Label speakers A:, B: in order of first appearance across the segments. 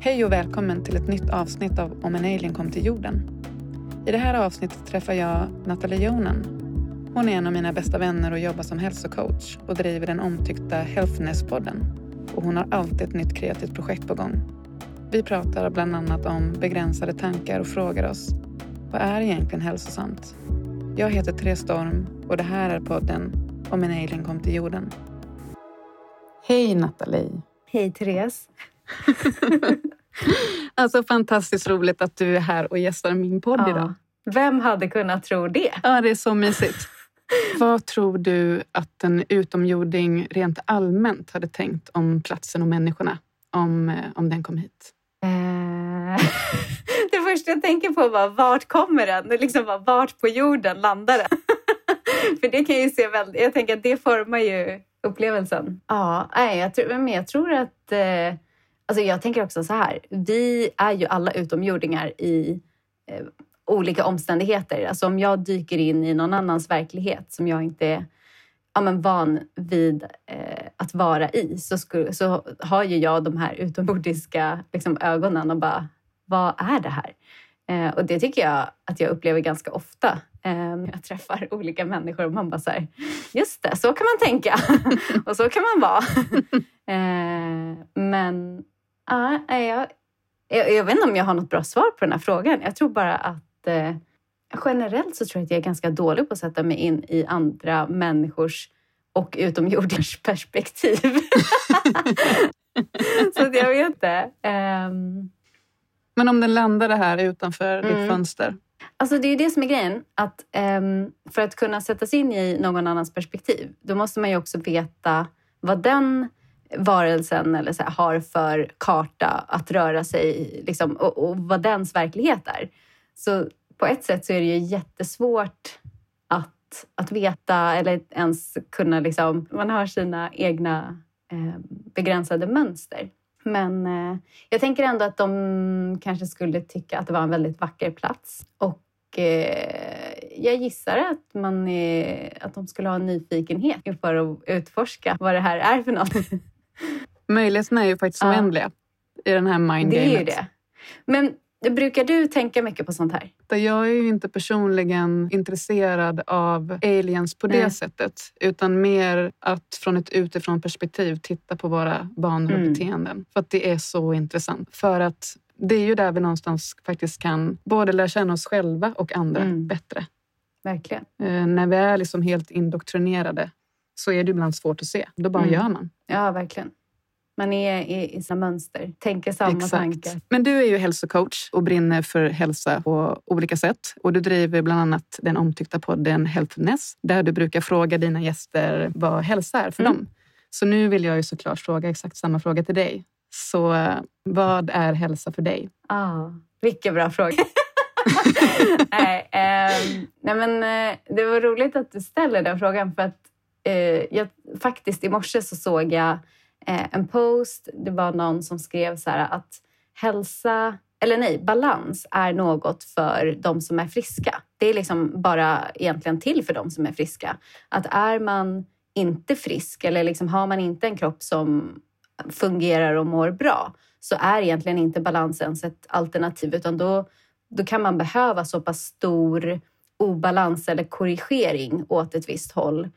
A: Hej och välkommen till ett nytt avsnitt av Om en alien kom till jorden. I det här avsnittet träffar jag Nathalie Jonan. Hon är en av mina bästa vänner och jobbar som hälsocoach och driver den omtyckta Healthness-podden. Och hon har alltid ett nytt kreativt projekt på gång. Vi pratar bland annat om begränsade tankar och frågar oss vad är egentligen hälsosamt? Jag heter Therese Storm och det här är podden Om en alien kom till jorden. Hej Nathalie!
B: Hej Therese!
A: alltså fantastiskt roligt att du är här och gästar min podd ja. idag.
B: Vem hade kunnat tro det?
A: Ja, det är så mysigt. Vad tror du att en utomjording rent allmänt hade tänkt om platsen och människorna om, eh, om den kom hit?
B: Eh, det första jag tänker på var vart kommer den? Liksom bara, vart på jorden landar den? För det kan ju se väldigt... Jag tänker att det formar ju upplevelsen. Ja, nej, jag, tror, men jag tror att... Eh, alltså jag tänker också så här. Vi är ju alla utomjordingar i eh, olika omständigheter. Alltså om jag dyker in i någon annans verklighet som jag inte är ja, men van vid eh, att vara i så, skulle, så har ju jag de här utomjordiska liksom, ögonen och bara, vad är det här? Eh, och det tycker jag att jag upplever ganska ofta eh, när jag träffar olika människor och man bara så här, just det, så kan man tänka och så kan man vara. eh, men ja, jag, jag, jag, vet inte om jag har något bra svar på den här frågan. Jag tror bara att eh, generellt så tror jag att jag är ganska dålig på att sätta mig in i andra människors och utomjordingars perspektiv. så att jag vet inte. Um...
A: Men om den landade här utanför mm. ditt fönster?
B: Alltså det är det som är grejen. Att, um, för att kunna sätta sig in i någon annans perspektiv, då måste man ju också veta vad den varelsen eller så här, har för karta att röra sig liksom, och, och vad dens verklighet är. Så på ett sätt så är det ju jättesvårt att, att veta eller ens kunna... Liksom, man har sina egna eh, begränsade mönster. Men eh, jag tänker ändå att de kanske skulle tycka att det var en väldigt vacker plats. Och eh, jag gissar att, man är, att de skulle ha en nyfikenhet inför att utforska vad det här är för något.
A: Möjligheterna är ju faktiskt ja. oändliga i den här mindgamet.
B: Det är ju det. Men Brukar du tänka mycket på sånt här?
A: Jag är ju inte personligen intresserad av aliens på det Nej. sättet. Utan mer att från ett utifrån perspektiv titta på våra banor och mm. beteenden. För att det är så intressant. För att det är ju där vi någonstans faktiskt kan både lära känna oss själva och andra mm. bättre.
B: Verkligen.
A: Eh, när vi är liksom helt indoktrinerade så är det ibland svårt att se. Då bara mm. gör man.
B: Ja, verkligen. Man är i, i sina mönster, tänker samma Exakt. tankar.
A: Men du är ju hälsocoach och brinner för hälsa på olika sätt. Och du driver bland annat den omtyckta podden Healthness där du brukar fråga dina gäster vad hälsa är för mm. dem. Så nu vill jag ju såklart fråga exakt samma fråga till dig. Så vad är hälsa för dig?
B: Ah, vilken bra fråga. nej, eh, nej, men, eh, det var roligt att du ställer den frågan för att eh, Eh, jag, faktiskt i morse så såg jag eh, en post. Det var någon som skrev så här att hälsa, eller nej, balans är något för de som är friska. Det är liksom bara egentligen till för de som är friska. Att är man inte frisk eller liksom har man inte en kropp som fungerar och mår bra så är egentligen inte balans ens ett alternativ utan då, då kan man behöva så pass stor obalans eller korrigering åt ett visst håll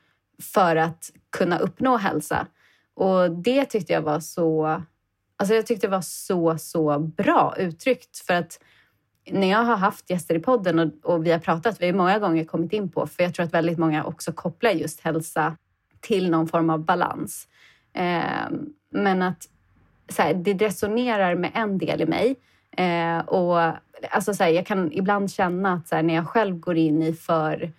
B: för att kunna uppnå hälsa. Och det tyckte jag var så... Alltså jag tyckte det var så, så bra uttryckt. För att när jag har haft gäster i podden och, och, vi har pratat, vi har många gånger kommit in på, för jag tror att väldigt många också kopplar just hälsa till någon form av balans. Eh, men att så här, det resonerar med en del i mig. Eh, och alltså så här, Jag kan ibland känna att så här, när jag själv går in i för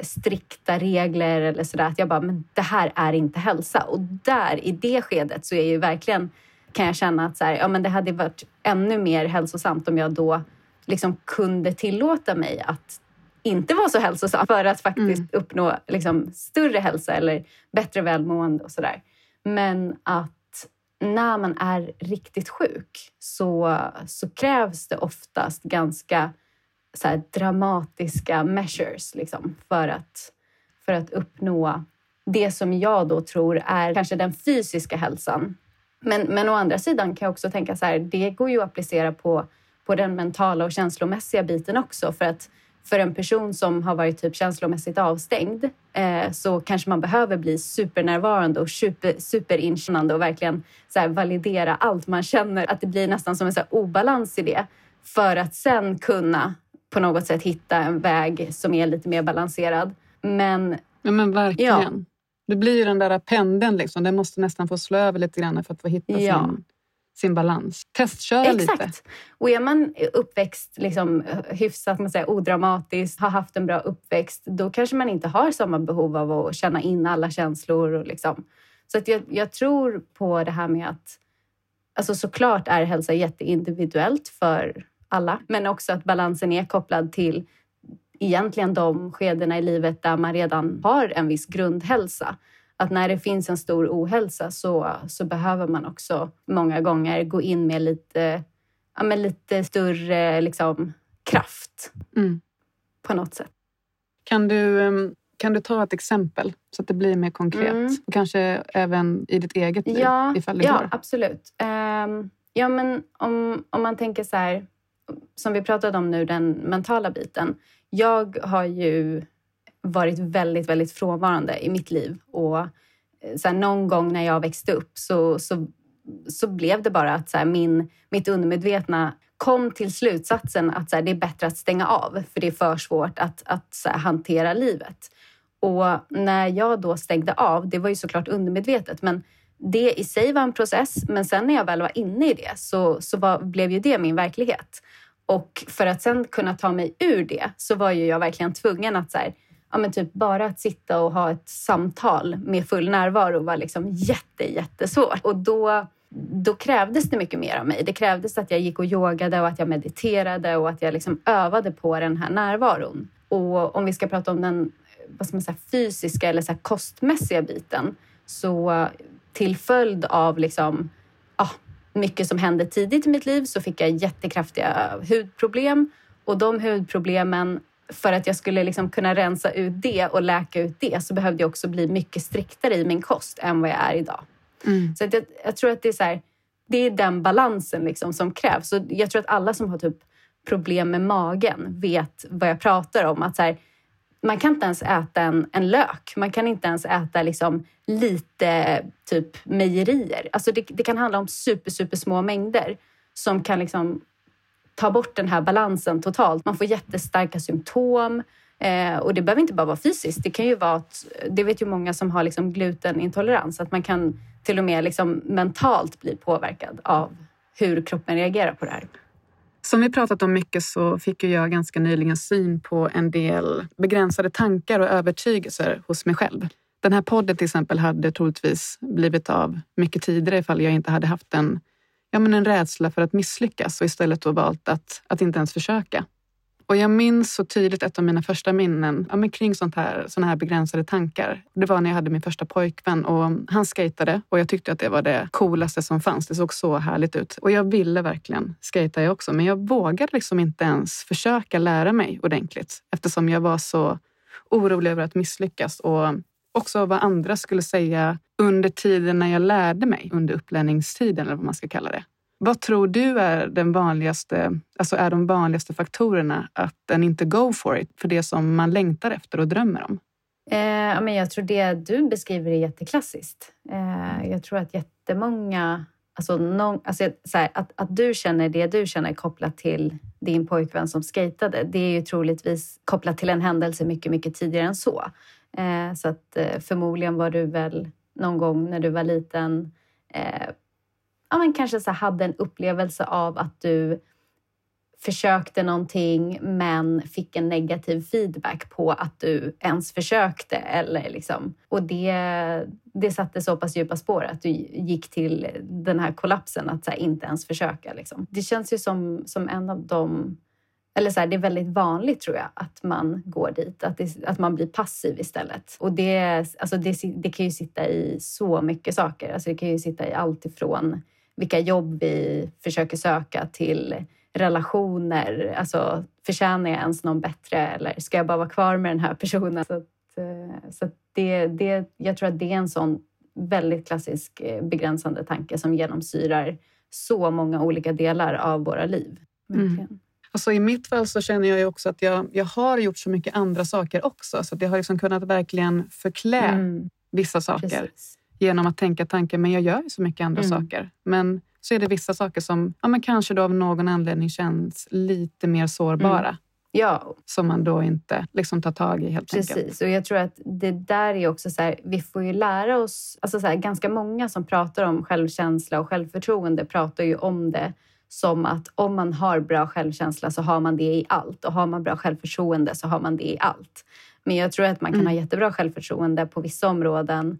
B: strikta regler eller sådär. Att jag bara, men det här är inte hälsa. Och där, i det skedet, så är ju verkligen, kan jag känna att så här, ja, men det hade varit ännu mer hälsosamt om jag då liksom kunde tillåta mig att inte vara så hälsosam för att faktiskt mm. uppnå liksom, större hälsa eller bättre välmående och sådär. Men att när man är riktigt sjuk så, så krävs det oftast ganska så dramatiska measures liksom, för, att, för att uppnå det som jag då tror är kanske den fysiska hälsan. Men, men å andra sidan kan jag också tänka så här, det går ju att applicera på, på den mentala och känslomässiga biten också. För att för en person som har varit typ känslomässigt avstängd eh, så kanske man behöver bli supernärvarande och super, superinkännande och verkligen så här, validera allt man känner. Att det blir nästan som en så här, obalans i det för att sen kunna på något sätt hitta en väg som är lite mer balanserad. Men,
A: ja, men verkligen. Ja. Det blir ju den där pendeln, liksom. den måste nästan få slå över lite grann för att få hitta ja. sin sin balans. Testköra Exakt. lite.
B: Och är man uppväxt liksom, hyfsat man säger, odramatiskt, har haft en bra uppväxt, då kanske man inte har samma behov av att känna in alla känslor. Och liksom. Så att jag, jag tror på det här med att Alltså såklart är hälsa jätteindividuellt för alla, men också att balansen är kopplad till egentligen de skedena i livet där man redan har en viss grundhälsa att när det finns en stor ohälsa så, så behöver man också många gånger gå in med lite, ja, med lite större liksom, kraft mm. på något sätt.
A: Kan du, ehm, kan du ta ett exempel så att det blir mer konkret? Mm. Kanske även i ditt eget liv,
B: ja,
A: ifall det
B: ja,
A: går?
B: absolut. Um, ja, men om, om man tänker så här, som vi pratade om nu, den mentala biten. Jag har ju varit väldigt, väldigt frånvarande i mitt liv. Och eh, så här, någon gång när jag växte upp så, så, så blev det bara att så här, min, mitt undermedvetna kom till slutsatsen att så här, det är bättre att stänga av för det är för svårt att, att så här, hantera livet. Och när jag då stängde av, det var ju såklart undermedvetet, men det i sig var en process. Men sen när jag väl var inne i det så, så var, blev ju det min verklighet. Och för att sen kunna ta mig ur det så var ju jag verkligen tvungen att så här, ja, men typ bara att sitta och ha ett samtal med full närvaro var liksom jätte, jättesvårt. Och då, då krävdes det mycket mer av mig. Det krävdes att jag gick och yogade och att jag mediterade och att jag liksom övade på den här närvaron. Och om vi ska prata om den vad ska man säga, fysiska eller så kostmässiga biten så till följd av liksom, ah, mycket som hände tidigt i mitt liv så fick jag jättekraftiga hudproblem och de hudproblemen för att jag skulle liksom kunna rensa ut det och läka ut det så behövde jag också bli mycket striktare i min kost än vad jag är idag. Mm. Så jag, jag, tror att det är, så här, det är den balansen liksom som krävs. Så jag tror att alla som har typ problem med magen vet vad jag pratar om. Att så här, man kan inte ens äta en, en lök. Man kan inte ens äta liksom lite typ mejerier. Alltså det, det kan handla om super, super små mängder som kan liksom ta bort den här balansen totalt. Man får jättestarka symptom. Eh, och det behöver inte bara vara fysiskt. Det kan ju vara att, det vet ju många som har liksom glutenintolerans, att man kan till och med liksom mentalt bli påverkad av hur kroppen reagerar på det här.
A: Som vi pratat om mycket så fick jag ganska nyligen syn på en del begränsade tankar och övertygelser hos mig själv. Den här podden till exempel hade troligtvis blivit av mycket tidigare ifall jag inte hade haft en ja, men en rädsla för att misslyckas och istället då valt att, att inte ens försöka. Och jag minns så tydligt ett av mina första minnen ja, men kring sånt här, såna här begränsade tankar. Det var när jag hade min första pojkvän och han skejtade och jag tyckte att det var det coolaste som fanns. Det såg så härligt ut och jag ville verkligen skejta jag också. Men jag vågade liksom inte ens försöka lära mig ordentligt eftersom jag var så orolig över att misslyckas och också vad andra skulle säga under tiden när jag lärde mig, under upplärningstiden eller vad man ska kalla det. Vad tror du är, den vanligaste, alltså är de vanligaste faktorerna att en inte go for it för det som man längtar efter och drömmer om?
B: Eh, men jag tror det du beskriver är jätteklassiskt. Eh, jag tror att jättemånga... Alltså, någon, alltså så här, att, att du känner det du känner kopplat till din pojkvän som skejtade, det är ju troligtvis kopplat till en händelse mycket, mycket tidigare än så. Eh, så att eh, förmodligen var du väl någon gång när du var liten eh, ja, men kanske så hade en upplevelse av att du försökte någonting men fick en negativ feedback på att du ens försökte. Eller liksom. Och det, det satte så pass djupa spår att du gick till den här kollapsen att här, inte ens försöka. Liksom. Det känns ju som, som en av de eller så här, det är väldigt vanligt tror jag att man går dit, att, det, att man blir passiv istället. Och det, alltså det, det kan ju sitta i så mycket saker. Alltså det kan ju sitta i allt ifrån vilka jobb vi försöker söka till relationer. Alltså, förtjänar jag ens någon bättre eller ska jag bara vara kvar med den här personen? Så, att, eh, så att det, det, jag tror att det är en sån väldigt klassisk eh, begränsande tanke som genomsyrar så många olika delar av våra liv.
A: Mm. Alltså I mitt fall så känner jag också att jag, jag har gjort så mycket andra saker också. Så att jag har liksom kunnat verkligen förklä mm. vissa saker Precis. Genom att tänka tanken, men jag gör ju så mycket andra mm. saker. Men så är det vissa saker som ja, men kanske då av någon anledning känns lite mer sårbara. Mm.
B: Ja.
A: Som man då inte liksom tar tag i helt
B: Precis.
A: enkelt.
B: och jag tror att det där är också så här, vi får ju lära oss, alltså så här, ganska många som pratar om självkänsla och självförtroende pratar ju om det som att om man har bra självkänsla så har man det i allt och har man bra självförtroende så har man det i allt. Men jag tror att man kan mm. ha jättebra självförtroende på vissa områden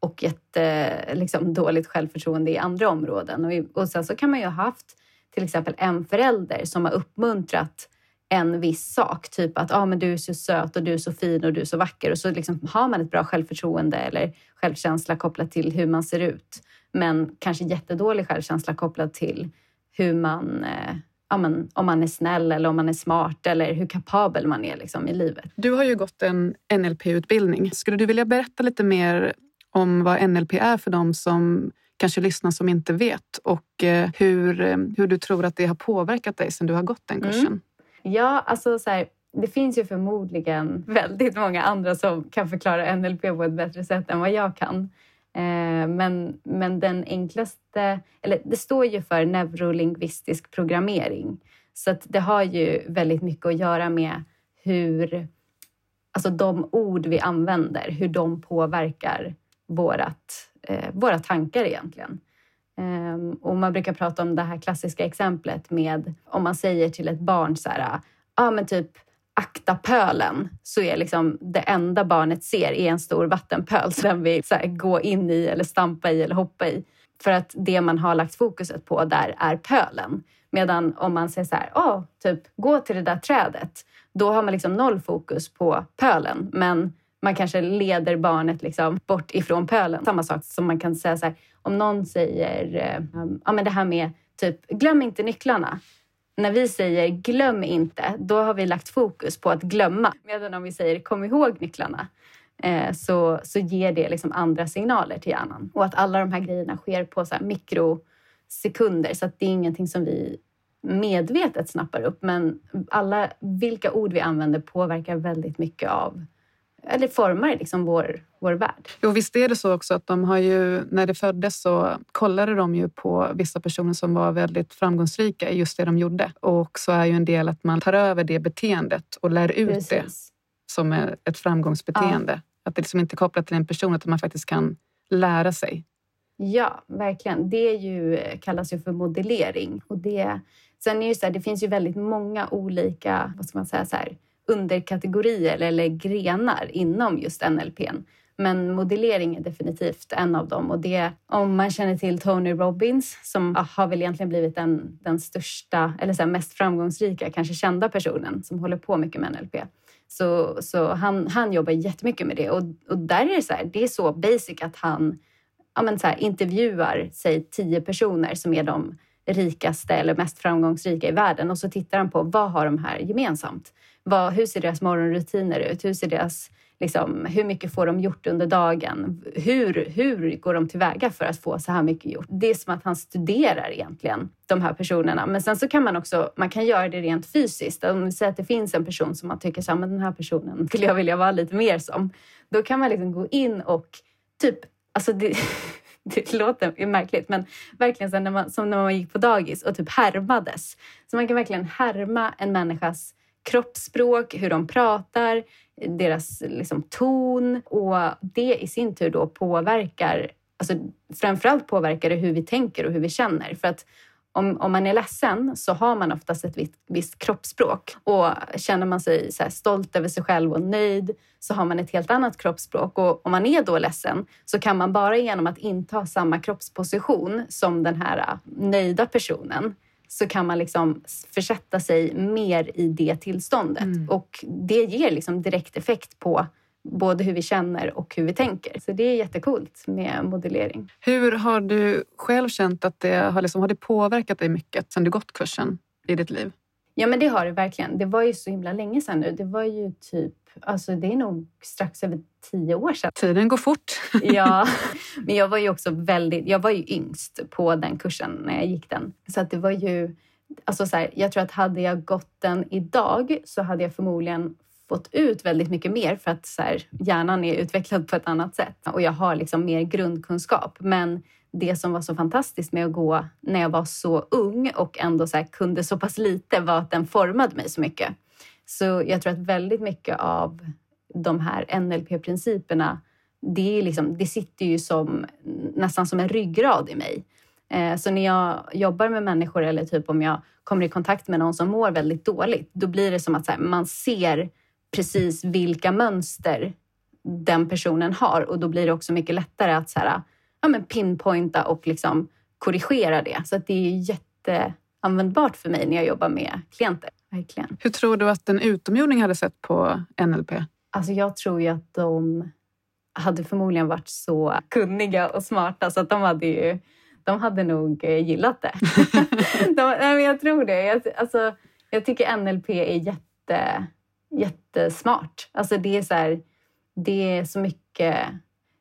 B: och jätte, eh, liksom, dåligt självförtroende i andra områden. Och, och sen så kan man ju ha haft till exempel en förälder som har uppmuntrat en viss sak. Typ att ah, men du är så söt och du är så fin och du är så vacker. Och så liksom har man ett bra självförtroende eller självkänsla kopplat till hur man ser ut. Men kanske jättedålig självkänsla kopplat till hur man eh, ja, men, om man är snäll eller om man är smart eller hur kapabel man är liksom, i livet.
A: Du har ju gått en NLP-utbildning. Skulle du vilja berätta lite mer om vad NLP är för dem som kanske lyssnar som inte vet och eh, hur, eh, hur du tror att det har påverkat dig sen du har gått den kursen? Mm.
B: Ja, alltså så här, det finns ju förmodligen väldigt många andra som kan förklara NLP på ett bättre sätt än vad jag kan. Eh, men, men den enklaste, eller det står ju för neurolingvistisk programmering. Så att det har ju väldigt mycket att göra med hur, alltså de ord vi använder, hur de påverkar vårat, eh, våra tankar egentligen. Um, och man brukar prata om det här klassiska exemplet med om man säger till ett barn så här, ja ah, men typ akta pölen så är liksom det enda barnet ser är en stor vattenpöl som den vill så här, gå in i eller stampa i eller hoppa i. För att det man har lagt fokuset på där är pölen. Medan om man säger så här, oh, typ gå till det där trädet, då har man liksom noll fokus på pölen. Men man kanske leder barnet liksom bort ifrån pölen. Samma sak som man kan säga så här, om någon säger eh, um, ja, men det här med typ glöm inte nycklarna. När vi säger glöm inte, då har vi lagt fokus på att glömma. Medan om vi säger kom ihåg nycklarna eh, så, så ger det liksom andra signaler till hjärnan. Och att alla de här grejerna sker på så mikrosekunder så att det är ingenting som vi medvetet snappar upp. Men alla, vilka ord vi använder påverkar väldigt mycket av eller formar liksom vår, vår värld.
A: Jo, visst är det så också att de har ju, när det föddes så kollade de ju på vissa personer som var väldigt framgångsrika i just det de gjorde. Och så är ju en del att man tar över det beteendet och lär ut Precis. det som ett framgångsbeteende. Ja. Att det liksom inte är kopplat till en person, utan man faktiskt kan lära sig.
B: Ja, verkligen. Det ju, kallas ju för modellering. Och det, sen är det, så här, det finns ju väldigt många olika, vad ska man säga, så här, underkategorier eller grenar inom just NLP. Men modellering är definitivt en av dem. Och det, om man känner till Tony Robbins som har väl egentligen blivit den, den största, eller så mest framgångsrika, kanske kända personen som håller på mycket med NLP. Så, så han, han jobbar jättemycket med det. Och, och där är det så här, det är så basic att han ja, men så här, intervjuar, säg tio personer som är de rikaste eller mest framgångsrika i världen och så tittar han på vad har de här gemensamt? Vad, hur ser deras morgonrutiner ut? Hur, ser deras, liksom, hur mycket får de gjort under dagen? Hur, hur går de tillväga för att få så här mycket gjort? Det är som att han studerar egentligen de här personerna. Men sen så kan man också man kan göra det rent fysiskt. Om vi säger att det finns en person som man tycker så här, men den här personen skulle jag vilja vara lite mer som. Då kan man liksom gå in och typ, alltså det, det låter märkligt, men verkligen så när man, som när man gick på dagis och typ härmades. Så man kan verkligen härma en människas kroppsspråk, hur de pratar, deras liksom, ton och det i sin tur då påverkar, alltså framförallt påverkar det hur vi tänker och hur vi känner. För att om, om man är ledsen så har man oftast ett visst, visst kroppsspråk och känner man sig så stolt över sig själv och nöjd så har man ett helt annat kroppsspråk. Och om man är då ledsen så kan man bara genom att inta samma kroppsposition som den här ah, nöjda personen så kan man liksom försätta sig mer i det tillståndet. Mm. Och det ger liksom direkt effekt på både hur vi känner och hur vi tänker. Så det är jättekult med modellering.
A: Hur har du själv känt att det har, liksom, har det påverkat dig mycket sen du gått kursen i ditt liv?
B: Ja, men det har det verkligen. Det var ju så himla länge sedan nu. Det var ju typ, alltså det är nog strax över tio år sedan.
A: Tiden går fort.
B: ja, men jag var ju också väldigt, jag var ju yngst på den kursen när jag gick den. Så att det var ju, alltså så här, jag tror att hade jag gått den idag så hade jag förmodligen fått ut väldigt mycket mer för att så här, hjärnan är utvecklad på ett annat sätt och jag har liksom mer grundkunskap. Men det som var så fantastiskt med att gå när jag var så ung och ändå så kunde så pass lite var att den formade mig så mycket. Så jag tror att väldigt mycket av de här NLP-principerna, det, liksom, det sitter ju som, nästan som en ryggrad i mig. Eh, så när jag jobbar med människor eller typ om jag kommer i kontakt med någon som mår väldigt dåligt, då blir det som att här, man ser precis vilka mönster den personen har och då blir det också mycket lättare att så här, ja, men pinpointa och liksom korrigera det. Så det är jätteanvändbart för mig när jag jobbar med klienter. Verkligen.
A: Hur tror du att en utomjording hade sett på NLP?
B: Alltså jag tror ju att de hade förmodligen varit så kunniga och smarta så att de hade ju de hade nog eh, gillat det. de, nej, jag tror det. Jag, alltså, jag tycker NLP är jätte, jättesmart. Alltså det, är så här, det är så mycket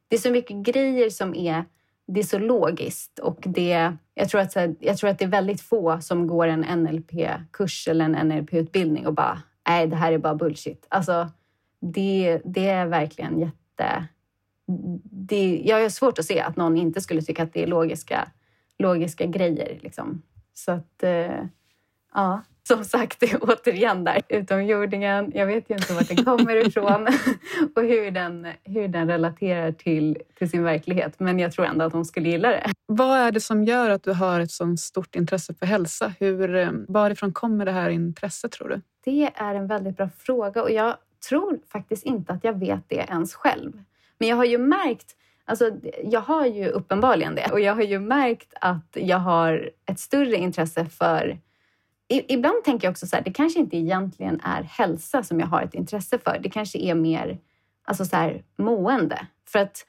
B: det är så mycket grejer som är, det är så logiskt och det, jag, tror att, jag tror att det är väldigt få som går en NLP-kurs eller en NLP-utbildning och bara, nej det här är bara bullshit. Alltså, det, det är verkligen jätte... Det, jag har svårt att se att någon inte skulle tycka att det är logiska, logiska grejer. Liksom. Så att, eh, ja som sagt, återigen där, utomjordingen. Jag vet ju inte var den kommer ifrån och hur den, hur den relaterar till, till sin verklighet. Men jag tror ändå att de skulle gilla det.
A: Vad är det som gör att du har ett så stort intresse för hälsa? Hur, eh, varifrån kommer det här intresset tror du?
B: Det är en väldigt bra fråga och jag tror faktiskt inte att jag vet det ens själv. Men jag har ju märkt Alltså, jag har ju uppenbarligen det och jag har ju märkt att jag har ett större intresse för ibland tänker jag också så här, det kanske inte egentligen är hälsa som jag har ett intresse för. Det kanske är mer alltså så här, mående. För att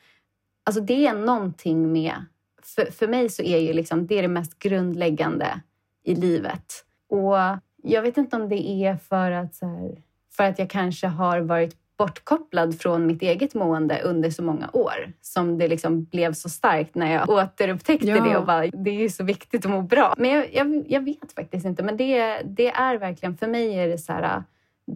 B: alltså det är någonting med... För, för mig så är ju liksom, det är det mest grundläggande i livet. Och jag vet inte om det är för att, så här, för att jag kanske har varit bortkopplad från mitt eget mående under så många år. Som det liksom blev så starkt när jag återupptäckte ja. det och bara, det är ju så viktigt att må bra. Men jag, jag, jag vet faktiskt inte. Men det, det, är verkligen, för mig är det så här,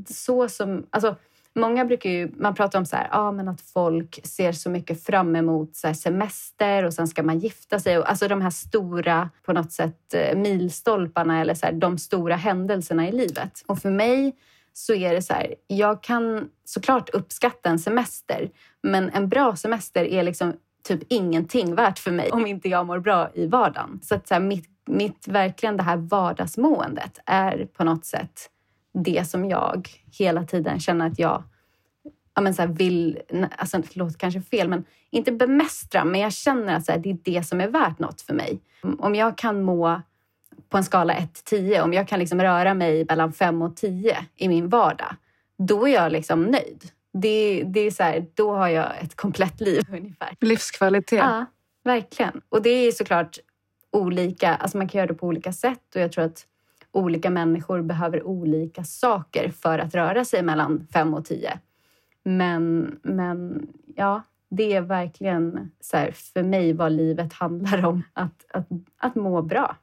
B: så som, alltså Många brukar ju, man pratar om så här, ah, men att folk ser så mycket fram emot så semester och sen ska man gifta sig. Alltså de här stora, på något sätt, eh, milstolparna eller så här, de stora händelserna i livet. Och för mig så är det så här, jag kan såklart uppskatta en semester, men en bra semester är liksom typ ingenting värt för mig om inte jag mår bra i vardagen. Så att så här, mitt, mitt, verkligen det här vardagsmåendet är på något sätt det som jag hela tiden känner att jag ja, men så vill, alltså det låter kanske fel, men inte bemästra, men jag känner att så här, det är det som är värt något för mig. Om jag kan må på en skala 1 till 10, om jag kan liksom röra mig mellan 5 och 10 i min vardag, då är jag liksom nöjd. Det, det är så här, då har jag ett komplett liv ungefär.
A: Livskvalitet.
B: Ja, verkligen. Och det är såklart olika, alltså man kan göra det på olika sätt och jag tror att olika människor behöver olika saker för att röra sig mellan 5 och 10. Men, men ja, det är verkligen så här, för mig vad livet handlar om. Att, att, att må bra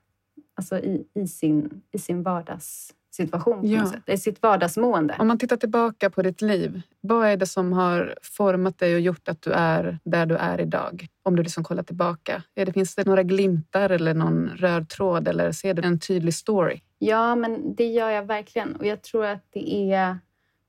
B: alltså i, i, sin, i sin vardagssituation, ja. i sitt vardagsmående.
A: Om man tittar tillbaka på ditt liv, vad är det som har format dig och gjort att du är där du är idag? Om du liksom kollar tillbaka. Är det, finns det några glimtar eller någon röd tråd eller ser du en tydlig story?
B: Ja, men det gör jag verkligen. Och jag tror att det är,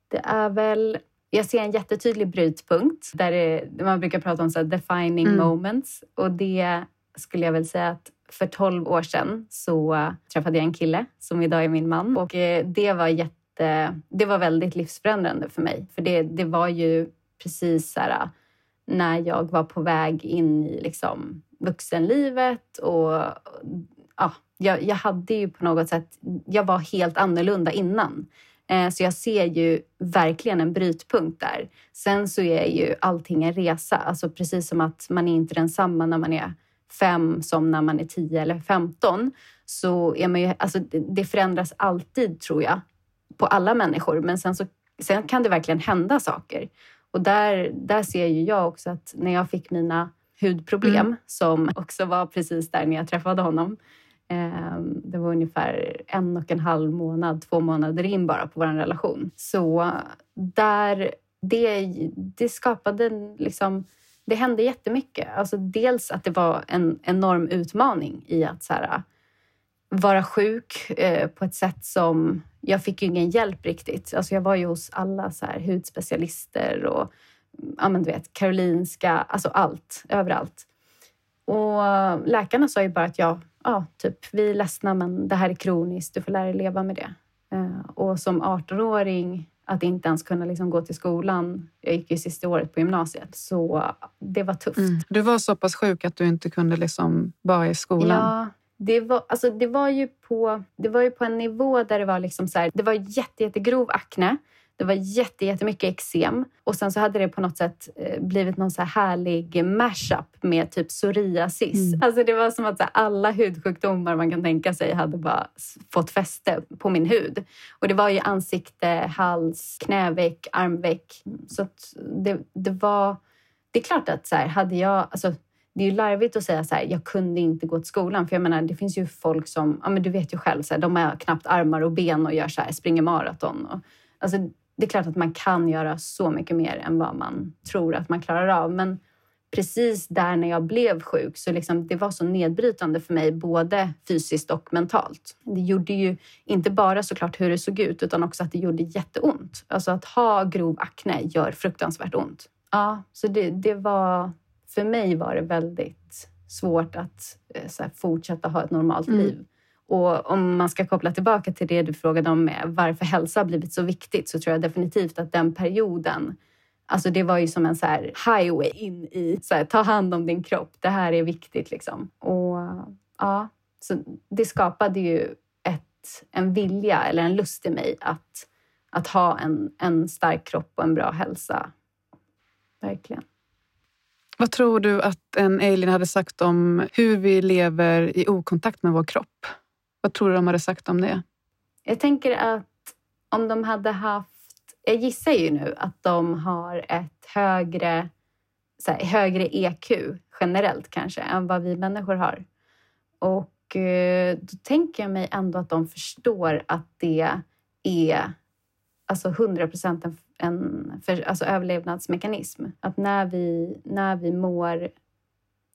B: det är väl jag ser en jättetydlig brytpunkt där det, man brukar prata om så defining mm. moments. Och det skulle jag väl säga att för 12 år sedan så eh, träffade jag en kille som idag är min man och eh, det var jätte, det var väldigt livsförändrande för mig. För det, det var ju precis så här, eh, när jag var på väg in i liksom vuxenlivet och ja, jag, jag hade ju på något sätt, jag var helt annorlunda innan. Så jag ser ju verkligen en brytpunkt där. Sen så är ju allting en resa, alltså precis som att man är inte densamma när man är fem som när man är tio eller femton så är man ju, alltså det förändras alltid tror jag på alla människor. Men sen, så, sen kan det verkligen hända saker. Och där, där ser ju jag också att när jag fick mina hudproblem mm. som också var precis där när jag träffade honom. Eh, det var ungefär en och en halv månad, två månader in bara på vår relation. Så där, det, det skapade liksom det hände jättemycket. Alltså dels att det var en enorm utmaning i att så här, äh, vara sjuk eh, på ett sätt som... Jag fick ju ingen hjälp riktigt. Alltså jag var ju hos alla så här, hudspecialister och ja, men du vet, Karolinska, alltså allt, överallt. Och läkarna sa ju bara att jag, ja, typ, vi är ledsna men det här är kroniskt, du får lära dig leva med det. Eh, och som 18-åring att inte ens kunna liksom gå till skolan. Jag gick ju sista året på gymnasiet, så det var tufft. Mm.
A: Du var så pass sjuk att du inte kunde liksom vara i skolan?
B: Ja, det var, alltså, det var, ju, på, det var ju på en nivå där det var liksom så här, det var jätte, jättegrov akne. Det var jätte, jättemycket eksem och sen så hade det på något sätt eh, blivit någon så här härlig mashup med typ psoriasis. Mm. Alltså det var som att så alla hudsjukdomar man kan tänka sig hade bara fått fäste på min hud. Och det var ju ansikte, hals, knäveck, armveck. Så det, det var... Det är klart att så här, hade jag... Alltså, det är ju larvigt att säga så här, jag kunde inte gå till skolan. För jag menar, det finns ju folk som, ja men du vet ju själv, så här, de har knappt armar och ben och gör så här, springer maraton. Och, alltså, det är klart att man kan göra så mycket mer än vad man tror att man klarar av. Men precis där när jag blev sjuk så liksom, det var så nedbrytande för mig både fysiskt och mentalt. Det gjorde ju inte bara såklart hur det såg ut utan också att det gjorde jätteont. Alltså att ha grov akne gör fruktansvärt ont. Ja, så det, det var... För mig var det väldigt svårt att eh, här, fortsätta ha ett normalt mm. liv. Och om man ska koppla tillbaka till det du frågade om med varför hälsa har blivit så viktigt så tror jag definitivt att den perioden Alltså det var ju som en så highway in i, så här, ta hand om din kropp, det här är viktigt. Liksom. Och ja, så Det skapade ju ett, en vilja eller en lust i mig att, att ha en, en stark kropp och en bra hälsa. Verkligen.
A: Vad tror du att en alien hade sagt om hur vi lever i okontakt med vår kropp? Vad tror du de hade sagt om det?
B: Jag tänker att om de hade haft... Jag gissar ju nu att de har ett högre, så här, högre EQ generellt kanske än vad vi människor har. Och eh, då tänker jag mig ändå att de förstår att det är alltså 100 procent en, en för, alltså överlevnadsmekanism. Att när vi, när vi mår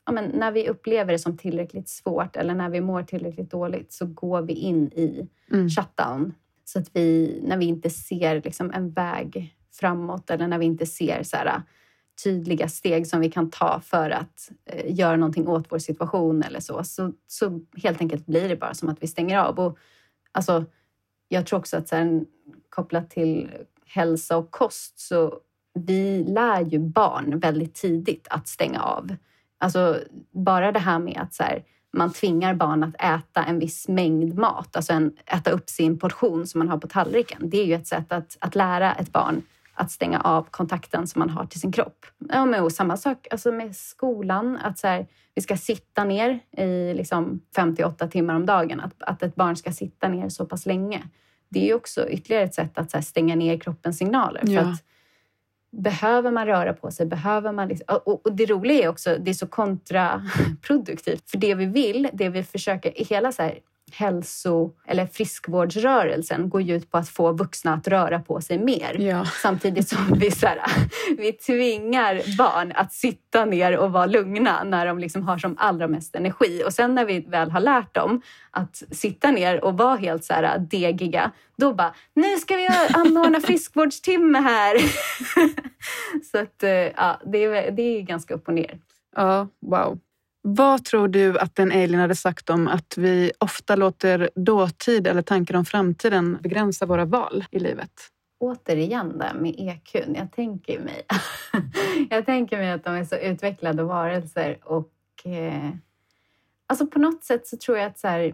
B: ja, men när vi upplever det som tillräckligt svårt eller när vi mår tillräckligt dåligt så går vi in i mm. shutdown. Så att vi, när vi inte ser liksom en väg framåt eller när vi inte ser så här, tydliga steg som vi kan ta för att eh, göra någonting åt vår situation eller så, så, så helt enkelt blir det bara som att vi stänger av. Och, alltså, jag tror också att så här, kopplat till hälsa och kost så vi lär ju barn väldigt tidigt att stänga av. Alltså bara det här med att så här, man tvingar barn att äta en viss mängd mat, alltså en, äta upp sin portion som man har på tallriken. Det är ju ett sätt att, att lära ett barn att stänga av kontakten som man har till sin kropp. Ja, men, och samma sak alltså med skolan, att så här, vi ska sitta ner i liksom 58 timmar om dagen. Att, att ett barn ska sitta ner så pass länge. Det är ju också ytterligare ett sätt att här, stänga ner kroppens signaler. Ja. För att Behöver man röra på sig? Behöver man liksom, och, och det roliga är också, det är så kontraproduktivt. För det vi vill, det vi försöker, hela så här, hälso eller friskvårdsrörelsen går ju ut på att få vuxna att röra på sig mer. Ja. Samtidigt som vi, så här, vi tvingar barn att sitta ner och vara lugna när de liksom har som allra mest energi. Och sen när vi väl har lärt dem att sitta ner och vara helt så här degiga, då bara, nu ska vi anordna friskvårdstimme här. så att, eh, ja, det är, det är ganska upp och ner.
A: Ja, wow. Vad tror du att en alien hade sagt om att vi ofta låter dåtid eller tankar om framtiden begränsa våra val i livet?
B: Återigen där med EQ. Jag tänker mig, jag tänker mig att de är så utvecklade varelser och eh, alltså på något sätt så tror jag att så här,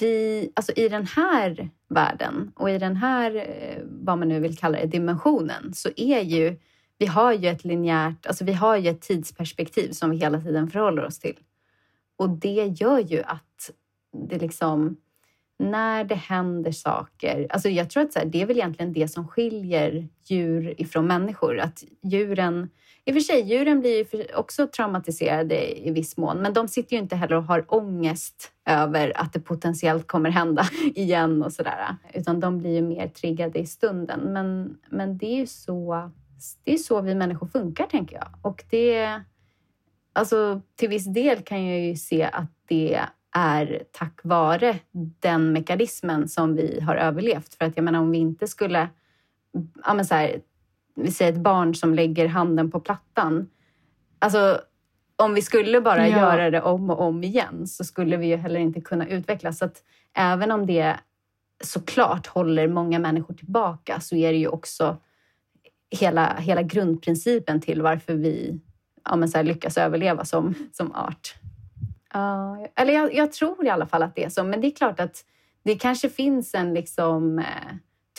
B: vi, alltså i den här världen och i den här, eh, vad man nu vill kalla det, dimensionen så är ju vi har ju ett linjärt, alltså vi har ju ett tidsperspektiv som vi hela tiden förhåller oss till. och det gör ju att det liksom när det händer saker... Alltså jag tror att så här, det är väl egentligen det som skiljer djur ifrån människor. Att djuren, I och för sig, djuren blir ju också traumatiserade i viss mån men de sitter ju inte heller och har ångest över att det potentiellt kommer hända igen och sådär. Utan de blir ju mer triggade i stunden. Men, men det är ju så, det är så vi människor funkar, tänker jag. Och det... Alltså, till viss del kan jag ju se att det är tack vare den mekanismen som vi har överlevt. För att jag menar om vi inte skulle... Ja, men så här, vi säger ett barn som lägger handen på plattan. Alltså, om vi skulle bara ja. göra det om och om igen så skulle vi ju heller inte kunna utvecklas. Så att även om det såklart håller många människor tillbaka så är det ju också hela, hela grundprincipen till varför vi ja, men så här, lyckas överleva som, som art. Uh, eller jag, jag, tror i alla fall att det är så, men det är klart att det kanske finns en liksom, eh,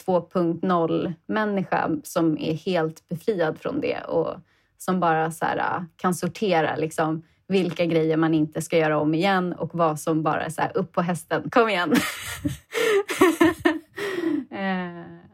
B: 2.0-människa som är helt befriad från det och som bara så här, uh, kan sortera liksom, vilka grejer man inte ska göra om igen och vad som bara är så här, upp på hästen, kom igen. eh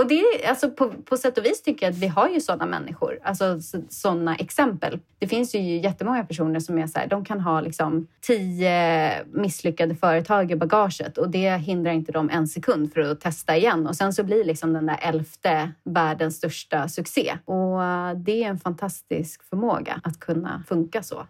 B: och det är, alltså på, på sätt och vis tycker jag att vi har ju sådana människor, alltså sådana exempel. Det finns ju jättemånga personer som är så här, de kan ha liksom tio misslyckade företag i bagaget och det hindrar inte dem en sekund för att testa igen. Och sen så blir liksom den där elfte världens största succé. Och eh, det är en fantastisk förmåga att kunna funka så.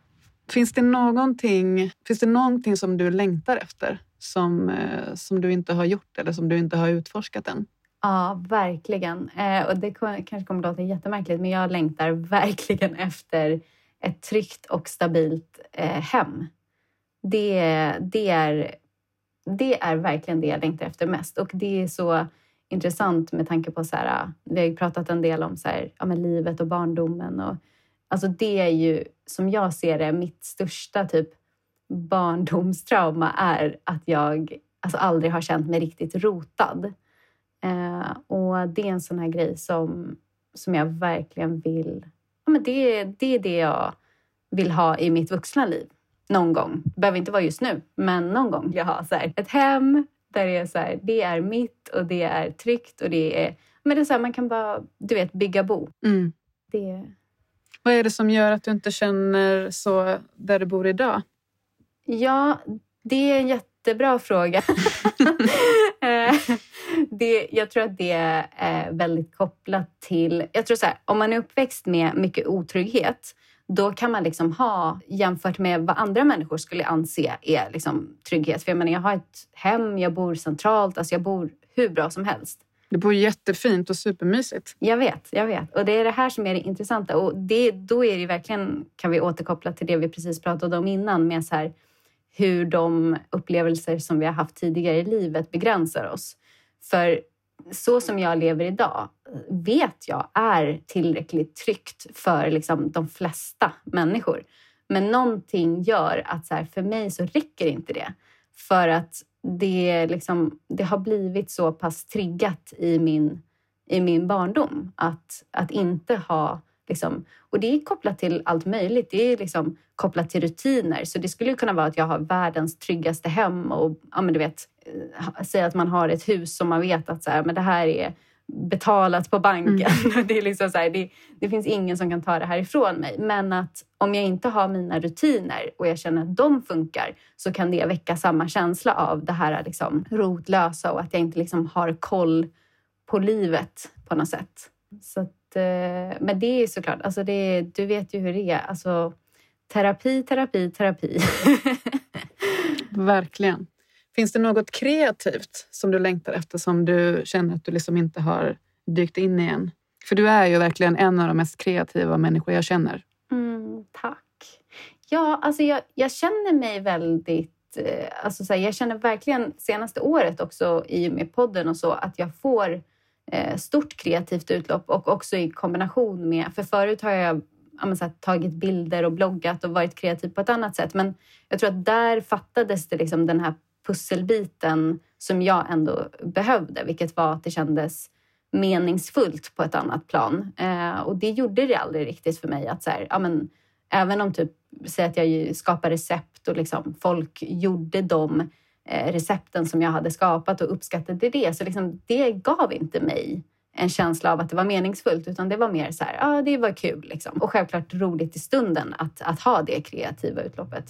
A: Finns det någonting, finns det någonting som du längtar efter som, eh, som du inte har gjort eller som du inte har utforskat än?
B: Ja, verkligen. Eh, och det kanske kommer att låta jättemärkligt, men jag längtar verkligen efter ett tryggt och stabilt eh, hem. Det, det, är, det är verkligen det jag längtar efter mest. Och det är så intressant med tanke på så här, ah, vi har ju pratat en del om så här, ja, livet och barndomen. Och, alltså det är ju, som jag ser det, mitt största typ barndomstrauma är att jag alltså, aldrig har känt mig riktigt rotad. Eh, och det är en sån här grej som, som jag verkligen vill... Ja, men det, det är det jag vill ha i mitt vuxna liv. Någon gång. Det behöver inte vara just nu, men någon gång vill jag ha så här, ett hem där det är, så här, det är mitt och det är tryggt och det är... Men det är så här, man kan bara du vet, bygga bo. Mm. Det...
A: Vad är det som gör att du inte känner så där du bor idag?
B: Ja, det är en jättebra fråga. Det, jag tror att det är väldigt kopplat till... Jag tror så här, om man är uppväxt med mycket otrygghet då kan man liksom ha, jämfört med vad andra människor skulle anse är liksom trygghet. För jag menar, jag har ett hem, jag bor centralt, alltså jag bor hur bra som helst.
A: Du bor jättefint och supermysigt.
B: Jag vet, jag vet. Och det är det här som är det intressanta. Och det, då är det verkligen, kan vi återkoppla till det vi precis pratade om innan med så här, hur de upplevelser som vi har haft tidigare i livet begränsar oss. För så som jag lever idag vet jag är tillräckligt tryggt för liksom de flesta människor. Men någonting gör att så här, för mig så räcker inte det. För att det, liksom, det har blivit så pass triggat i min, i min barndom att, att inte ha Liksom. Och det är kopplat till allt möjligt. Det är liksom kopplat till rutiner. Så det skulle kunna vara att jag har världens tryggaste hem och ja, men du vet, eh, säga att man har ett hus som man vet att så här, men det här är betalat på banken. Mm. Det, är liksom så här, det, det, finns ingen som kan ta det här ifrån mig. Men att om jag inte har mina rutiner och jag känner att de funkar så kan det väcka samma känsla av det här liksom rotlösa och att jag inte liksom har koll på livet på något sätt. Så Eh, men det är såklart, alltså det, du vet ju hur det är. Alltså, terapi, terapi, terapi.
A: Verkligen. Finns det något kreativt som du längtar efter som du känner att du liksom inte har dykt in i än? För du är ju verkligen en av de mest kreativa människor jag känner.
B: Mm, tack. Ja, alltså jag, jag känner mig väldigt eh, Alltså så här, jag känner verkligen senaste året också i och med podden och så att jag får Eh, stort kreativt utlopp och också i kombination med... För förut har jag här, tagit bilder och bloggat och varit kreativ på ett annat sätt. Men jag tror att där fattades det liksom den här pusselbiten som jag ändå behövde, vilket var att det kändes meningsfullt på ett annat plan. Eh, och det gjorde det aldrig riktigt för mig. Att så här, ja, men, även om typ, säg att jag skapar recept och liksom folk gjorde de eh, recepten som jag hade skapat och uppskattade det, så liksom, det gav inte mig en känsla av att det var meningsfullt, utan det var mer så här, ja, ah, det var kul liksom. Och självklart roligt i stunden att, att ha det kreativa utloppet.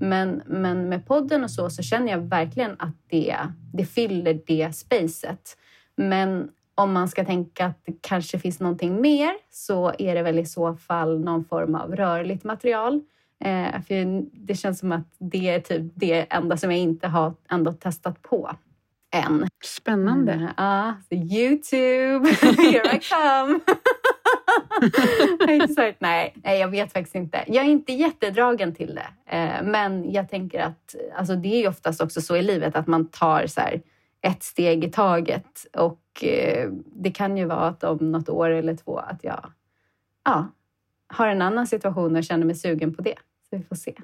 B: Men, men med podden och så, så känner jag verkligen att det, det fyller det spacet. Men om man ska tänka att det kanske finns någonting mer så är det väl i så fall någon form av rörligt material. Eh, för det känns som att det är typ det enda som jag inte har ändå testat på än.
A: Spännande.
B: Mm, ja, så Youtube, here I come! Exakt. Nej, nej, jag vet faktiskt inte. Jag är inte jättedragen till det. Eh, men jag tänker att alltså, det är ju oftast också så i livet att man tar så här, ett steg i taget. Och eh, det kan ju vara att om något år eller två att jag ja, har en annan situation och känner mig sugen på det. Så vi får se.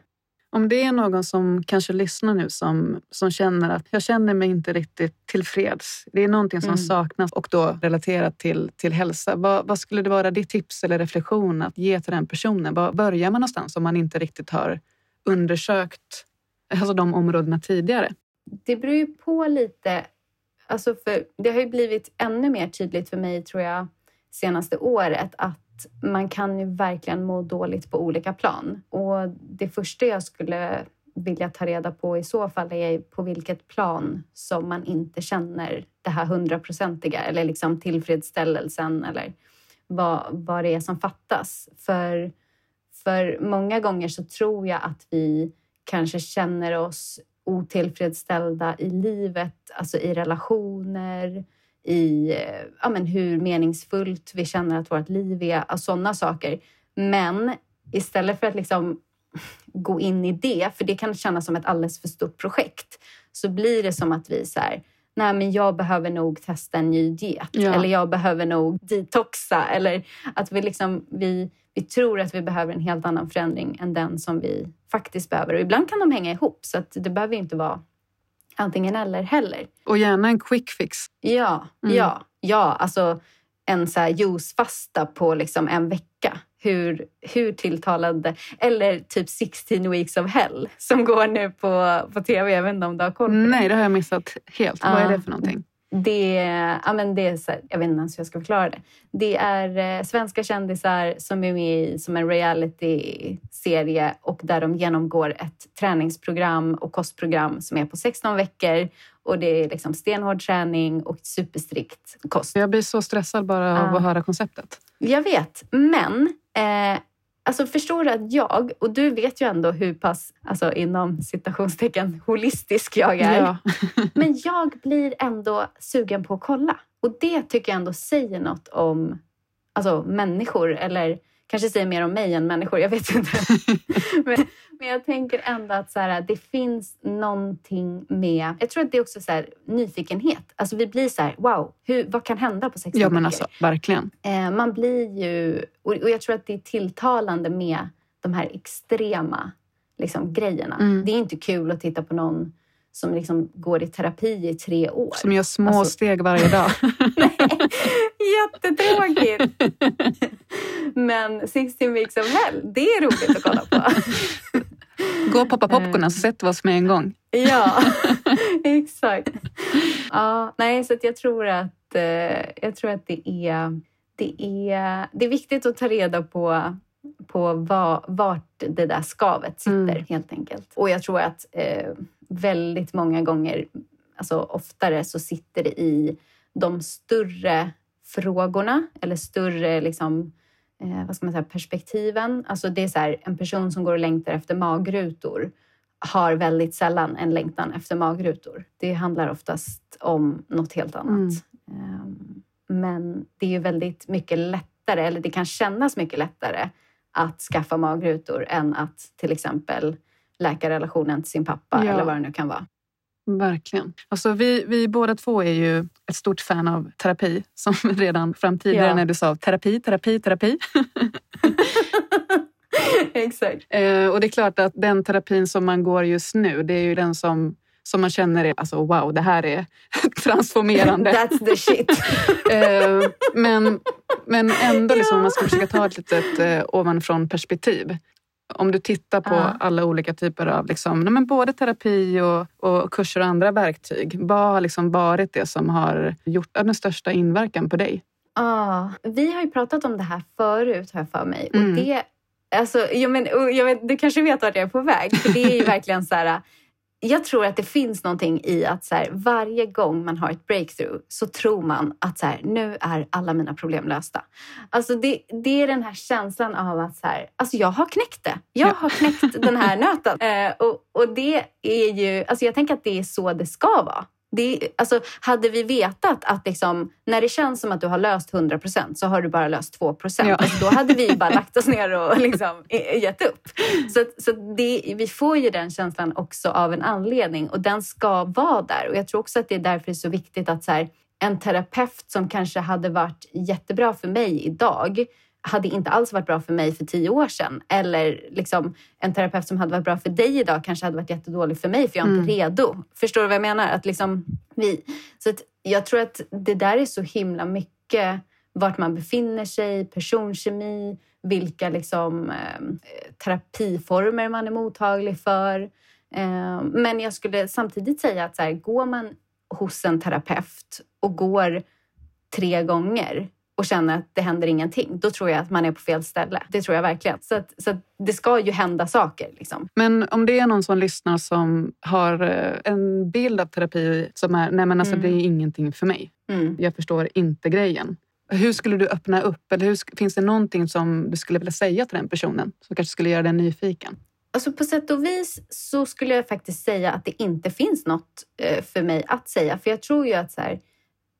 A: Om det är någon som kanske lyssnar nu som, som känner att jag känner mig inte riktigt tillfreds. Det är någonting som mm. saknas och då relaterat till, till hälsa. Vad, vad, skulle det vara ditt tips eller reflektion att ge till den personen? Var börjar man någonstans om man inte riktigt har undersökt alltså de områdena tidigare?
B: Det beror ju på lite. Alltså för det har ju blivit ännu mer tydligt för mig, tror jag, senaste året att man kan ju verkligen må dåligt på olika plan. Och det första jag skulle vilja ta reda på i så fall är på vilket plan som man inte känner det här hundraprocentiga eller liksom tillfredsställelsen eller vad, vad det är som fattas. För, för många gånger så tror jag att vi kanske känner oss otillfredsställda i livet, alltså i relationer, i ja, men hur meningsfullt vi känner att vårt liv är, alltså sådana saker. Men istället för att liksom gå in i det, för det kan kännas som ett alldeles för stort projekt, så blir det som att vi så här, nej men jag behöver nog testa en ny diet ja. eller jag behöver nog detoxa eller att vi liksom, vi, vi tror att vi behöver en helt annan förändring än den som vi faktiskt behöver. Och ibland kan de hänga ihop så att det behöver inte vara antingen eller heller.
A: Och gärna en quick fix.
B: Ja, mm. ja, ja. Alltså en så här juicefasta på liksom en vecka. Hur, hur tilltalande. Eller typ 16 weeks of hell som går nu på, på tv. Jag vet inte om du har koll på
A: det? Nej, det har jag missat helt. Uh, Vad är det för någonting?
B: Det, ja, men det är här, jag vet inte ens hur jag ska förklara det. Det är eh, svenska kändisar som är med i som en reality-serie och där de genomgår ett träningsprogram och kostprogram som är på 16 veckor. Och det är liksom stenhård träning och superstrikt kost.
A: Jag blir så stressad bara av att höra konceptet.
B: Jag vet, men eh, Alltså förstår du att jag, och du vet ju ändå hur pass, alltså inom citationstecken, holistisk jag är. Ja. men jag blir ändå sugen på att kolla. Och det tycker jag ändå säger något om alltså, människor, eller kanske säger mer om mig än människor, jag vet inte. men, men jag tänker ändå att så här, det finns någonting med... Jag tror att det är också så här, nyfikenhet. Alltså vi blir så här, wow, hur, vad kan hända på 16
A: Ja, men alltså, verkligen.
B: Eh, man blir ju... Och, och, jag tror att det är tilltalande med de här extrema liksom, grejerna. Mm. Det är inte kul att titta på någon som liksom går i terapi i tre år.
A: Som gör små alltså, steg varje dag.
B: Nej, jättetråkigt! Men 16 weeks of hell, det är roligt att kolla på.
A: Gå och poppa popcornen så sätter vi oss med en gång.
B: ja, exakt. Ja, nej, så jag tror att, eh, jag tror att det, är, det, är, det är viktigt att ta reda på på var, vart det där skavet sitter mm. helt enkelt. Och jag tror att eh, väldigt många gånger, alltså oftare, så sitter det i de större frågorna eller större liksom, eh, vad ska man säga, perspektiven. Alltså det är så här, en person som går och längtar efter magrutor har väldigt sällan en längtan efter magrutor. Det handlar oftast om något helt annat. Mm. Um, men det är ju väldigt mycket lättare, eller det kan kännas mycket lättare att skaffa magrutor än att till exempel läka relationen till sin pappa ja. eller vad det nu kan vara.
A: Verkligen. Alltså vi, vi båda två är ju ett stort fan av terapi. Som redan fram tidigare ja. när du sa terapi, terapi, terapi.
B: Exakt.
A: Eh, och det är klart att den terapin som man går just nu, det är ju den som som man känner är alltså wow, det här är transformerande.
B: That's the shit.
A: eh, men, men ändå, liksom, om man ska försöka ta ett litet eh, ovanifrån perspektiv Om du tittar på
B: Ja.
A: alla olika typer av liksom, men både terapi och, och kurser och andra verktyg. Vad har liksom varit det som har gjort den största inverkan på dig?
B: Ah, vi har ju pratat om det här förut, har jag för mig.
A: Mm.
B: Och det, alltså, jag men, jag vet, du kanske vet vart jag är på väg. För det är ju verkligen så här... Jag tror att det finns någonting i att så här, varje gång man har ett breakthrough så tror man att så här, nu är alla mina problem lösta. Alltså det, det är den här känslan av att så här, alltså jag har knäckt det. Jag
A: Ja.
B: har knäckt den här nöten. Eh, och, och det är ju, alltså jag tänker att det är så det ska vara. Det, alltså, hade vi vetat att liksom, när det känns som att du har löst 100% så har du bara löst 2
A: Ja.
B: alltså, Då hade vi bara lagt oss ner och liksom, gett upp. Så, så det, vi får ju den känslan också av en anledning och den ska vara där. Och Jag tror också att det är därför det är så viktigt att så här, en terapeut som kanske hade varit jättebra för mig idag hade inte alls varit bra för mig för tio år sedan. Eller liksom, en terapeut som hade varit bra för dig idag kanske hade varit jättedålig för mig för jag är inte redo. Förstår du vad jag menar? Att liksom, vi, så att jag tror att det där är så himla mycket vart man befinner sig, personkemi, vilka liksom, eh, terapiformer man är mottaglig för. Eh, men jag skulle samtidigt säga att så här, går man hos en terapeut och går tre gånger och känner att det händer ingenting, då tror jag att man är på fel ställe. Det tror jag verkligen. Så, att, så att det ska ju hända saker. Liksom.
A: Men om det är någon som lyssnar som har eh, en bild av terapi som är, nej men alltså
B: Mm.
A: det är ingenting för mig.
B: Mm.
A: Jag förstår inte grejen. Hur skulle du öppna upp? Eller hur, finns det någonting som du skulle vilja säga till den personen som kanske skulle göra den nyfiken?
B: Alltså på sätt och vis så skulle jag faktiskt säga att det inte finns något eh, för mig att säga. För jag tror ju att så här,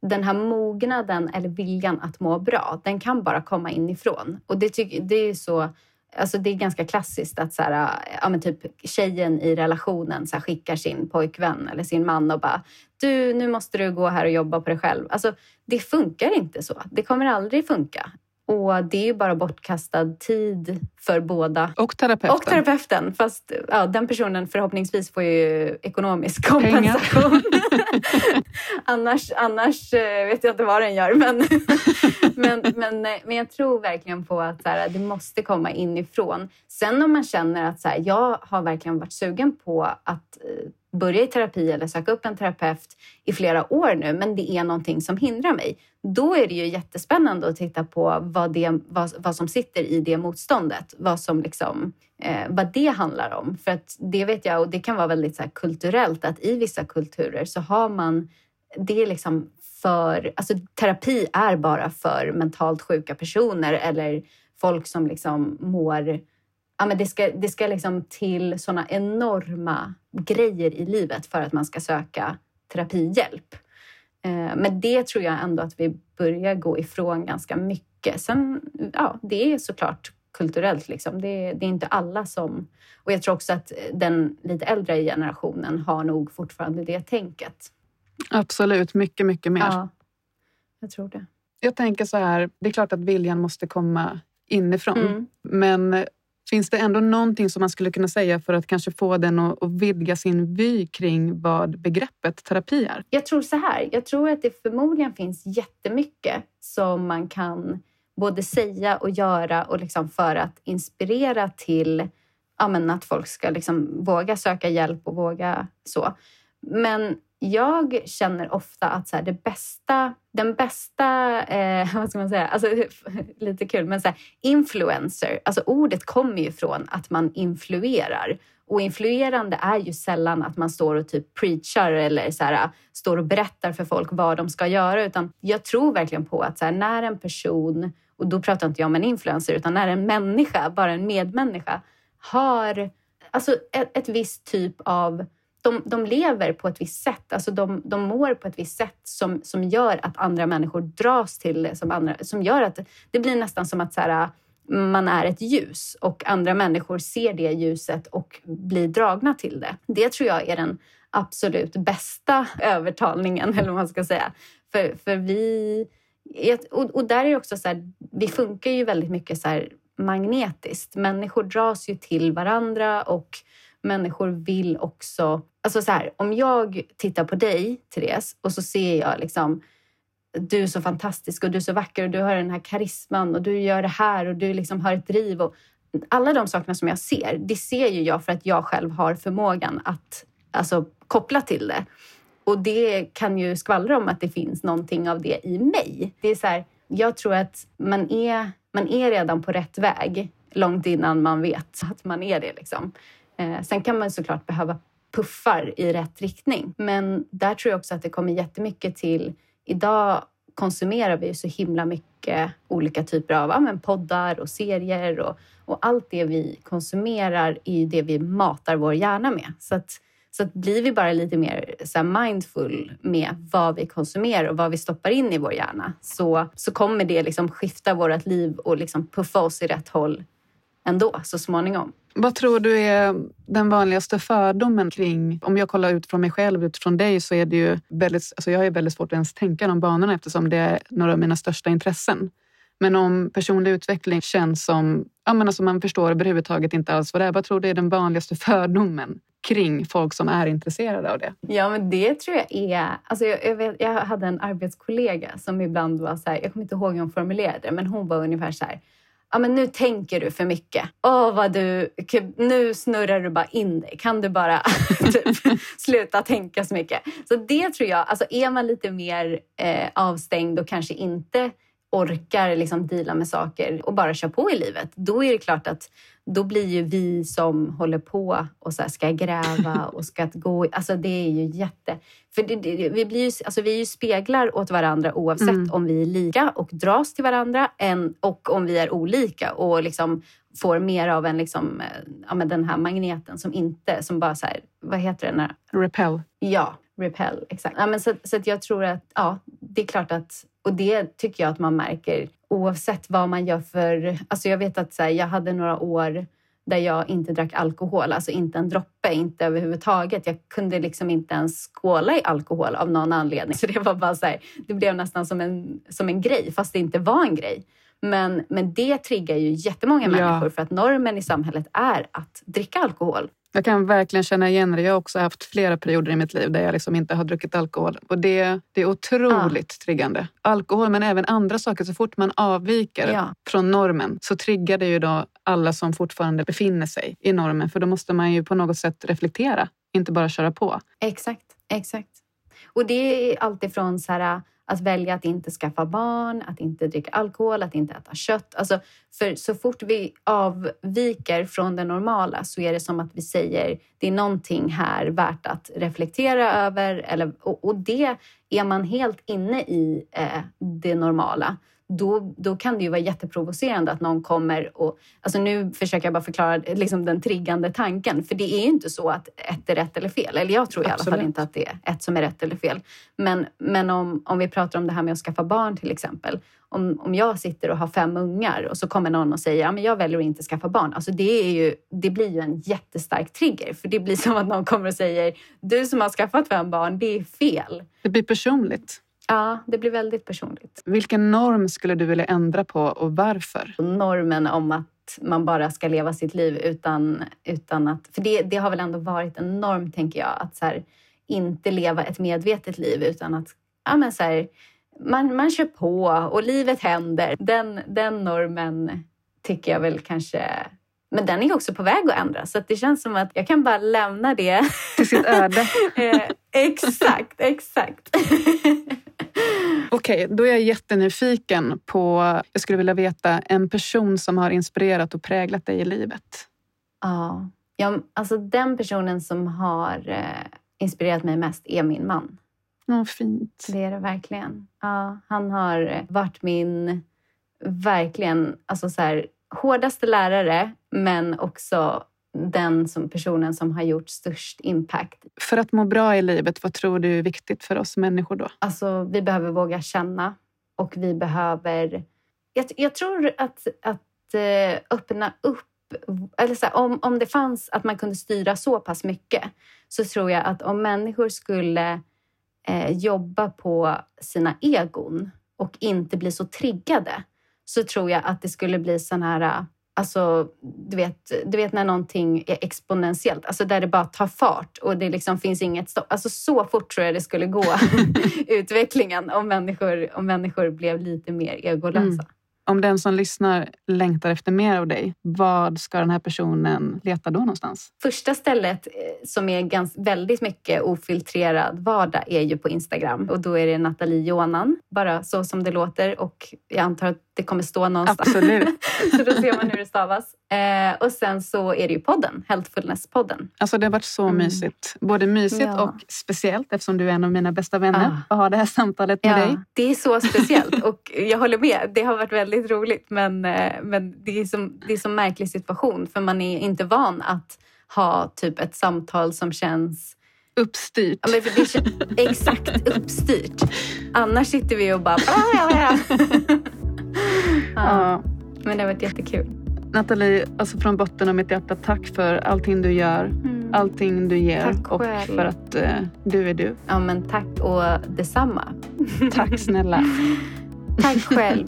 B: den här mognaden eller viljan att må bra, den kan bara komma inifrån. Och det, tycker, det är så... Alltså det är ganska klassiskt att så här, ja, men typ tjejen i relationen så här, skickar sin pojkvän eller sin man och bara du, nu måste du gå här och jobba på dig själv. Alltså, det funkar inte så. Det kommer aldrig funka. Och det är ju bara bortkastad tid för båda
A: Och terapeuten.
B: och terapeuten, fast ja, den personen förhoppningsvis får ju ekonomisk kompensation. annars annars eh, vet jag inte vad den gör. Men, men, men, eh, men jag tror verkligen på att så här, det måste komma inifrån. Sen om man känner att så här, jag har verkligen varit sugen på att eh, börja i terapi eller söka upp en terapeut i flera år nu, men det är någonting som hindrar mig. Då är det ju jättespännande att titta på vad, det, vad, vad som sitter i det motståndet. Vad, som liksom, eh, vad det handlar om. För att det vet jag, och det kan vara väldigt så här, kulturellt, att i vissa kulturer så har man det är liksom för... Alltså terapi är bara för mentalt sjuka personer eller folk som liksom mår... Ja, men det ska, det ska liksom till såna enorma grejer i livet för att man ska söka terapihjälp. Eh, Men det tror jag ändå att vi börjar gå ifrån ganska mycket. Sen, ja, det är såklart kulturellt. Liksom. Det, det är inte alla som... Och jag tror också att den lite äldre generationen har nog fortfarande det tänket.
A: Absolut, mycket, mycket mer.
B: Ja, jag tror det.
A: Jag tänker så här, det är klart att viljan måste komma inifrån.
B: Mm.
A: Men finns det ändå någonting som man skulle kunna säga för att kanske få den att, att vidga sin vy kring vad begreppet terapi är?
B: Jag tror så här. Jag tror att det förmodligen finns jättemycket som man kan både säga och göra och liksom för att inspirera till ja, men att folk ska liksom våga söka hjälp och våga så. Men jag känner ofta att så här, det bästa, den bästa, eh, vad ska man säga, alltså, lite kul, men så här, influencer, alltså ordet kommer ju från att man influerar. Och influerande är ju sällan att man står och typ preachar eller så här, står och berättar för folk vad de ska göra. Utan jag tror verkligen på att så här, när en person, och då pratar inte jag om en influencer, utan när en människa, bara en medmänniska, har alltså ett, ett visst typ av de, de lever på ett visst sätt, alltså de, de mår på ett visst sätt som, som gör att andra människor dras till det, som, andra, som gör att det blir nästan som att så här, man är ett ljus och andra människor ser det ljuset och blir dragna till det. Det tror jag är den absolut bästa övertalningen, eller vad man ska säga. För, för vi... Och, och där är det också så här, vi funkar ju väldigt mycket så här magnetiskt. Människor dras ju till varandra och människor vill också... Alltså så här, om jag tittar på dig, Therese, och så ser jag liksom du är så fantastisk och du är så vacker och du har den här karisman och du gör det här och du liksom har ett driv. Och alla de sakerna som jag ser, det ser ju jag för att jag själv har förmågan att alltså, koppla till det. Och det kan ju skvallra om att det finns någonting av det i mig. Det är så här, jag tror att man är, man är redan på rätt väg långt innan man vet att man är det. Liksom. Eh, sen kan man såklart behöva puffar i rätt riktning. Men där tror jag också att det kommer jättemycket till... Idag konsumerar vi så himla mycket olika typer av ja, men poddar och serier och, och allt det vi konsumerar är det vi matar vår hjärna med. Så att, så att blir vi bara lite mer så mindful med vad vi konsumerar och vad vi stoppar in i vår hjärna så, så kommer det liksom skifta vårt liv och liksom puffa oss i rätt håll ändå så småningom.
A: Vad tror du är den vanligaste fördomen kring... Om jag kollar ut från mig själv, utifrån dig, så är det ju väldigt... Alltså jag har väldigt svårt att ens tänka de banorna eftersom det är några av mina största intressen. Men om personlig utveckling känns som... Ja, men alltså man förstår överhuvudtaget inte alls vad det är. Vad tror du är den vanligaste fördomen kring folk som är intresserade av det?
B: Ja, men det tror jag är... Alltså jag, jag, vet, jag hade en arbetskollega som ibland var så här, jag kommer inte ihåg hur hon formulerade det, men hon var ungefär så här ja, men nu tänker du för mycket. Åh, vad du, nu snurrar du bara in dig. Kan du bara typ, sluta tänka så mycket? Så det tror jag, alltså är man lite mer eh, avstängd och kanske inte orkar liksom deala med saker och bara kör på i livet, då är det klart att då blir ju vi som håller på och så ska gräva och ska gå... Alltså det är ju jätte... För det, det, vi, blir ju, alltså vi är ju speglar åt varandra oavsett mm. om vi är lika och dras till varandra än, och om vi är olika och liksom får mer av en liksom, eh, ja, den här magneten som inte, som bara så här, vad heter den?
A: Repel.
B: Ja, repel, exakt. Ja, men så så att jag tror att, ja, det är klart att, och det tycker jag att man märker oavsett vad man gör för... Alltså jag vet att så här, jag hade några år där jag inte drack alkohol, alltså inte en droppe, inte överhuvudtaget. Jag kunde liksom inte ens skåla i alkohol av någon anledning. Så det var bara så här, det blev nästan som en, som en grej, fast det inte var en grej. Men, men det triggar ju jättemånga ja. människor för att normen i samhället är att dricka alkohol.
A: Jag kan verkligen känna igen det. Jag har också haft flera perioder i mitt liv där jag liksom inte har druckit alkohol. Och det, det är otroligt ja. triggande. Alkohol, men även andra saker. Så fort man avviker ja. från normen så triggar det ju då alla som fortfarande befinner sig i normen. För då måste man ju på något sätt reflektera, inte bara köra på.
B: Exakt, exakt. Och det är alltifrån så här att välja att inte skaffa barn, att inte dricka alkohol, att inte äta kött. Alltså, för så fort vi avviker från det normala så är det som att vi säger det är någonting här värt att reflektera över. Eller, och, och det är man helt inne i eh, det normala då, då kan det ju vara jätteprovocerande att någon kommer och... Alltså nu försöker jag bara förklara liksom den triggande tanken, för det är ju inte så att ett är rätt eller fel. Eller jag tror i Absolut. alla fall inte att det är ett som är rätt eller fel. Men, men om, om vi pratar om det här med att skaffa barn till exempel. Om, om jag sitter och har fem ungar och så kommer någon och säger ja, men jag väljer att inte skaffa barn. Alltså det, är ju, det blir ju en jättestark trigger. För det blir som att någon kommer och säger du som har skaffat fem barn, det är fel.
A: Det blir personligt.
B: Ja, det blir väldigt personligt.
A: Vilken norm skulle du vilja ändra på och varför?
B: Normen om att man bara ska leva sitt liv utan, utan att... För det, det har väl ändå varit en norm, tänker jag, att så här, inte leva ett medvetet liv utan att ja, men så här, man, man kör på och livet händer. Den, den normen tycker jag väl kanske men den är också på väg att ändras, så att det känns som att jag kan bara lämna det
A: till sitt öde.
B: eh, exakt, exakt.
A: Okej, okay, då är jag jättenyfiken på... Jag skulle vilja veta en person som har inspirerat och präglat dig i livet.
B: Ja, ja alltså den personen som har eh, inspirerat mig mest är min man.
A: Ja, fint.
B: Det är det verkligen. Ja, han har varit min, verkligen, alltså så här, hårdaste lärare, men också den som personen som har gjort störst impact.
A: För att må bra i livet, vad tror du är viktigt för oss människor då?
B: Alltså, vi behöver våga känna och vi behöver... Jag, jag tror att, att eh, öppna upp eller så här, om, om det fanns att man kunde styra så pass mycket så tror jag att om människor skulle eh, jobba på sina egon och inte bli så triggade så tror jag att det skulle bli sån här Alltså, du vet, du vet när någonting är exponentiellt, alltså där det bara tar fart och det liksom finns inget stopp. Alltså så fort tror jag det skulle gå, utvecklingen, om människor, om människor blev lite mer egolösa. Mm.
A: Om den som lyssnar längtar efter mer av dig, vad ska den här personen leta då någonstans?
B: Första stället eh, som är ganska, väldigt mycket ofiltrerad vardag är ju på Instagram och då är det Nathalie Jonan, bara så som det låter och jag antar att det kommer stå någonstans.
A: Absolut.
B: så då ser man hur det stavas. Eh, och sen så är det ju podden, Healthfulness-podden.
A: Alltså det har varit så mm. mysigt. Både mysigt ja. och speciellt eftersom du är en av mina bästa vänner ah. och ha det här samtalet med ja, dig.
B: Det är så speciellt och jag håller med. Det har varit väldigt roligt men, eh, men det, är som, det är som märklig situation för man är inte van att ha typ ett samtal som känns
A: Uppstyrt.
B: Ja, exakt uppstyrt. Annars sitter vi och bara... ja. Men det har varit jättekul.
A: Nathalie, alltså från botten av mitt hjärta, tack för allting du gör. Mm. Allting du ger
B: tack
A: och
B: själv.
A: för att uh, du är du.
B: Ja, men tack och detsamma.
A: Tack snälla.
B: tack själv.